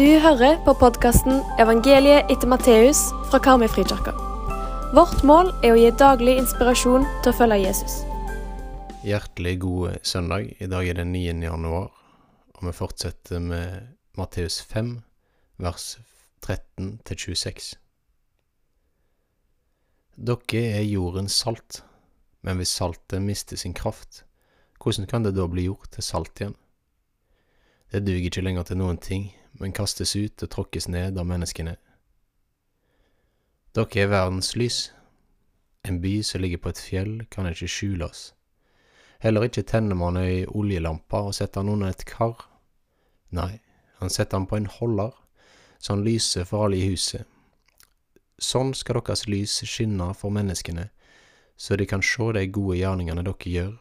Du hører på podkasten 'Evangeliet etter Matteus' fra Karmøy frikirke. Vårt mål er å gi daglig inspirasjon til å følge Jesus. Hjertelig god søndag. I dag er det 9. januar, og vi fortsetter med Matteus 5, vers 13 26. Dere er jordens salt, men hvis saltet mister sin kraft, hvordan kan det da bli gjort til salt igjen? Det duger ikke lenger til noen ting, men kastes ut og tråkkes ned av menneskene. Dere er verdens lys. En by som ligger på et fjell, kan ikke skjules. Heller ikke tenner man ei oljelampe og setter den under et kar. Nei, han setter den på en holder, så han lyser for alle i huset. Sånn skal deres lys skinne for menneskene, så de kan se de gode gjerningene dere gjør,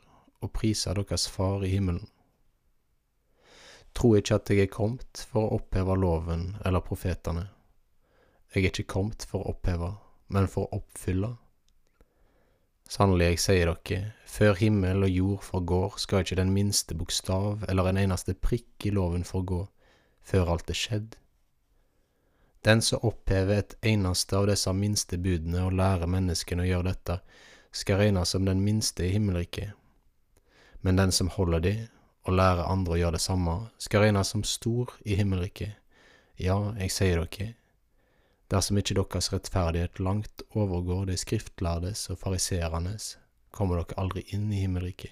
og prise deres Far i himmelen. Tro ikke at jeg er kommet for å oppheve loven eller profetene. Jeg er ikke kommet for å oppheve, men for å oppfylle. Sannelig, jeg sier dere, før himmel og jord forgår, skal ikke den minste bokstav eller en eneste prikk i loven forgå, før alt er skjedd. Den som opphever et eneste av disse minste budene og lærer menneskene å gjøre dette, skal regnes som den minste i himmelriket. Men den som holder de, og lære andre å gjøre det samme, skal regnes som stor i himmelriket. Ja, jeg sier dere, dersom ikke deres rettferdighet langt overgår de skriftlærdes og fariseernes, kommer dere aldri inn i himmelriket.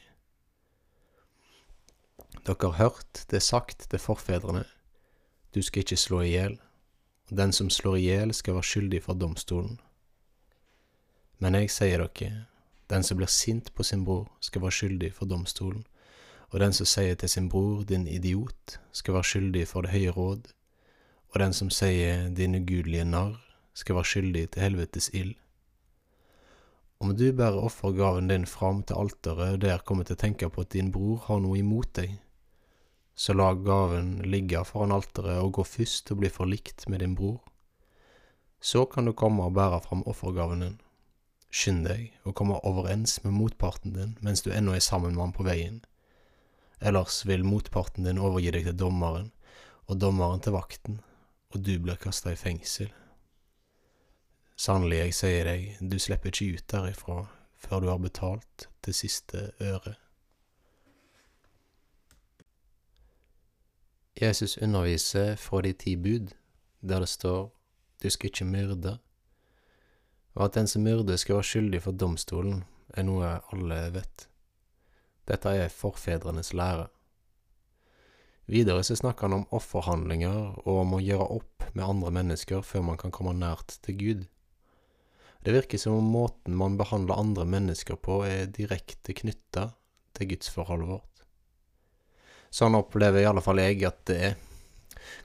Dere har hørt det sagt til forfedrene, du skal ikke slå i hjel, og den som slår i hjel skal være skyldig for domstolen. Men jeg sier dere, den som blir sint på sin bror, skal være skyldig for domstolen, og den som sier til sin bror din idiot, skal være skyldig for det høye råd, og den som sier din ugudelige narr, skal være skyldig til helvetes ild. Om du bærer offergaven din fram til alteret og der kommer til å tenke på at din bror har noe imot deg, så la gaven ligge foran alteret og gå først og bli forlikt med din bror. Så kan du komme og bære fram offergaven din. Skynd deg å komme overens med motparten din mens du ennå er sammen med han på veien. Ellers vil motparten din overgi deg til dommeren, og dommeren til vakten, og du blir kasta i fengsel. Sannelig, jeg sier deg, du slipper ikke ut derifra før du har betalt det siste øret. Jesus underviser fra de ti bud, der det står du skal ikke myrde, og at den som myrder skal være skyldig for domstolen, er noe alle vet. Dette er forfedrenes lære. Videre så snakker han om offerhandlinger og om å gjøre opp med andre mennesker før man kan komme nært til Gud. Det virker som om måten man behandler andre mennesker på er direkte knytta til gudsforholdet vårt. Sånn opplever i alle fall jeg at det er.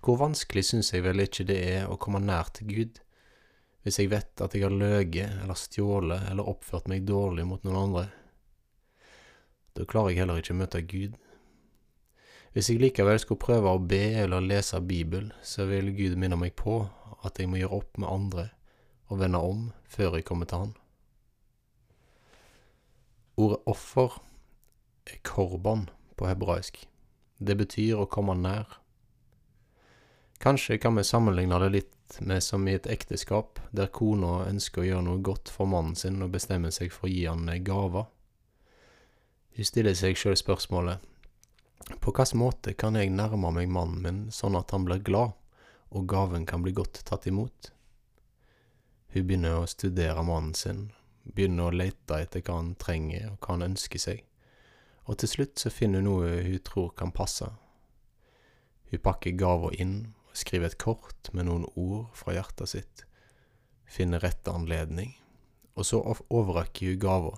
Hvor vanskelig syns jeg vel ikke det er å komme nær til Gud, hvis jeg vet at jeg har løyet eller stjålet eller oppført meg dårlig mot noen andre? Da klarer jeg heller ikke å møte Gud. Hvis jeg likevel skulle prøve å be eller lese Bibel, så vil Gud minne meg på at jeg må gjøre opp med andre og vende om før jeg kommer til Han. Ordet offer er korban på hebraisk. Det betyr å komme nær. Kanskje kan vi sammenligne det litt med som i et ekteskap, der kona ønsker å gjøre noe godt for mannen sin og bestemmer seg for å gi han gaver. Hun stiller seg sjøl spørsmålet på hvilken måte kan jeg nærme meg mannen min sånn at han blir glad, og gaven kan bli godt tatt imot? Hun begynner å studere mannen sin, begynner å lete etter hva han trenger og hva han ønsker seg og til slutt så finner hun noe hun tror kan passe. Hun pakker gava inn og skriver et kort med noen ord fra hjertet sitt, finner rette anledning, og så overrekker hun gava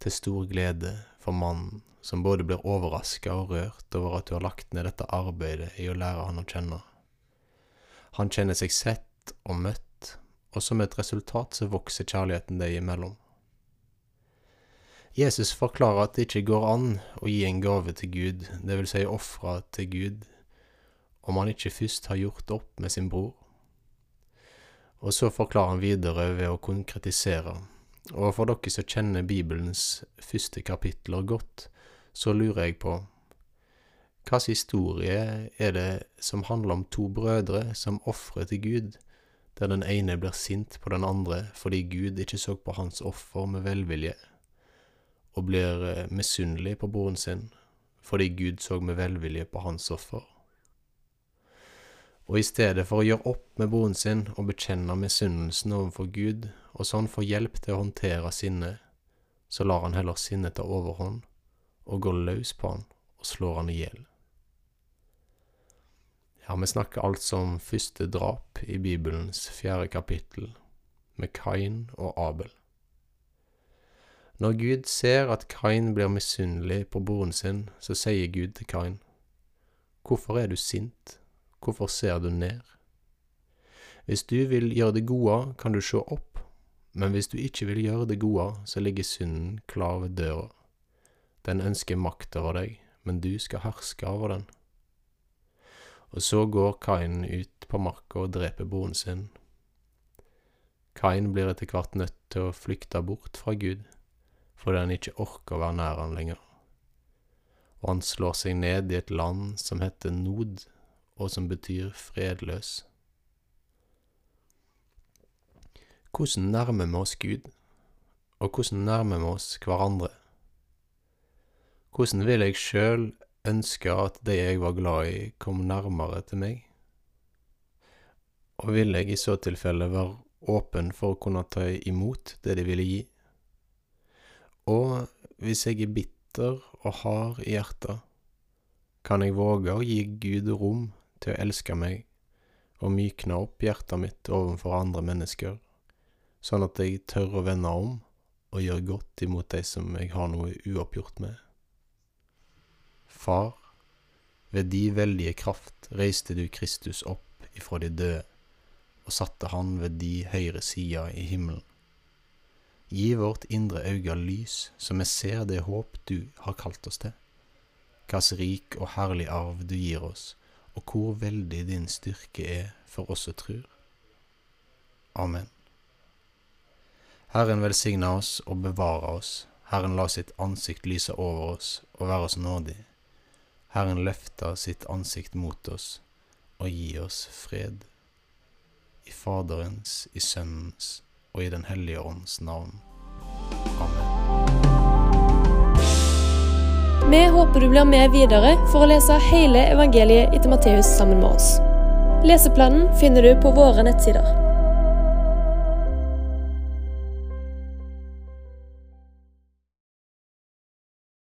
til stor glede for mannen, som både blir overraska og rørt over at du har lagt ned dette arbeidet i å lære han å kjenne. Han kjenner seg sett og møtt, og som et resultat så vokser kjærligheten deg imellom. Jesus forklarer at det ikke går an å gi en gave til Gud, det vil si ofre til Gud, om han ikke først har gjort opp med sin bror. Og så forklarer han videre ved å konkretisere. Og for dere som kjenner Bibelens første kapitler godt, så lurer jeg på Hvilken historie er det som handler om to brødre som ofrer til Gud, der den ene blir sint på den andre fordi Gud ikke så på hans offer med velvilje, og blir eh, misunnelig på broren sin fordi Gud så med velvilje på hans offer? Og i stedet for å gjøre opp med broren sin og bekjenne misunnelsen overfor Gud, og så han får hjelp til å håndtere sinnet, så lar han heller sinnet ta overhånd og går løs på han og slår han i hjel. Ja, vi snakker altså om første drap i Bibelens fjerde kapittel, med Kain og Abel. Når Gud ser at Kain blir misunnelig på broren sin, så sier Gud til Kain, Hvorfor er du sint, hvorfor ser du ned? Hvis du vil gjøre det gode, kan du se opp, men hvis du ikke vil gjøre det gode, så ligger synden klar ved døra. Den ønsker makt over deg, men du skal herske over den. Og så går Kain ut på marka og dreper broren sin. Kain blir etter hvert nødt til å flykte bort fra Gud, fordi han ikke orker å være nær han lenger. Og han slår seg ned i et land som heter Nod, og som betyr fredløs. Hvordan nærmer vi oss Gud, og hvordan nærmer vi oss hverandre? Hvordan vil jeg sjøl ønske at de jeg var glad i, kom nærmere til meg? Og vil jeg i så tilfelle være åpen for å kunne ta imot det de ville gi? Og hvis jeg er bitter og hard i hjertet, kan jeg våge å gi Gud rom til å elske meg og mykne opp hjertet mitt overfor andre mennesker, sånn at jeg tør å vende om og gjøre godt imot de som jeg har noe uoppgjort med? Far, ved de veldige kraft reiste du Kristus opp ifra de døde og satte han ved de høyre sida i himmelen. Gi vårt indre auge lys, så vi ser det håp du har kalt oss til. Hvilken rik og herlig arv du gir oss, og hvor veldig din styrke er for oss som tror. Amen. Herren velsigne oss og bevare oss. Herren la sitt ansikt lyse over oss og være oss nådig. Herren løfta sitt ansikt mot oss og gi oss fred. I Faderens, i Sønnens og i Den hellige ånds navn. Amen. Vi håper du blir med videre for å lese hele evangeliet etter Matteus sammen med oss. Leseplanen finner du på våre nettsider.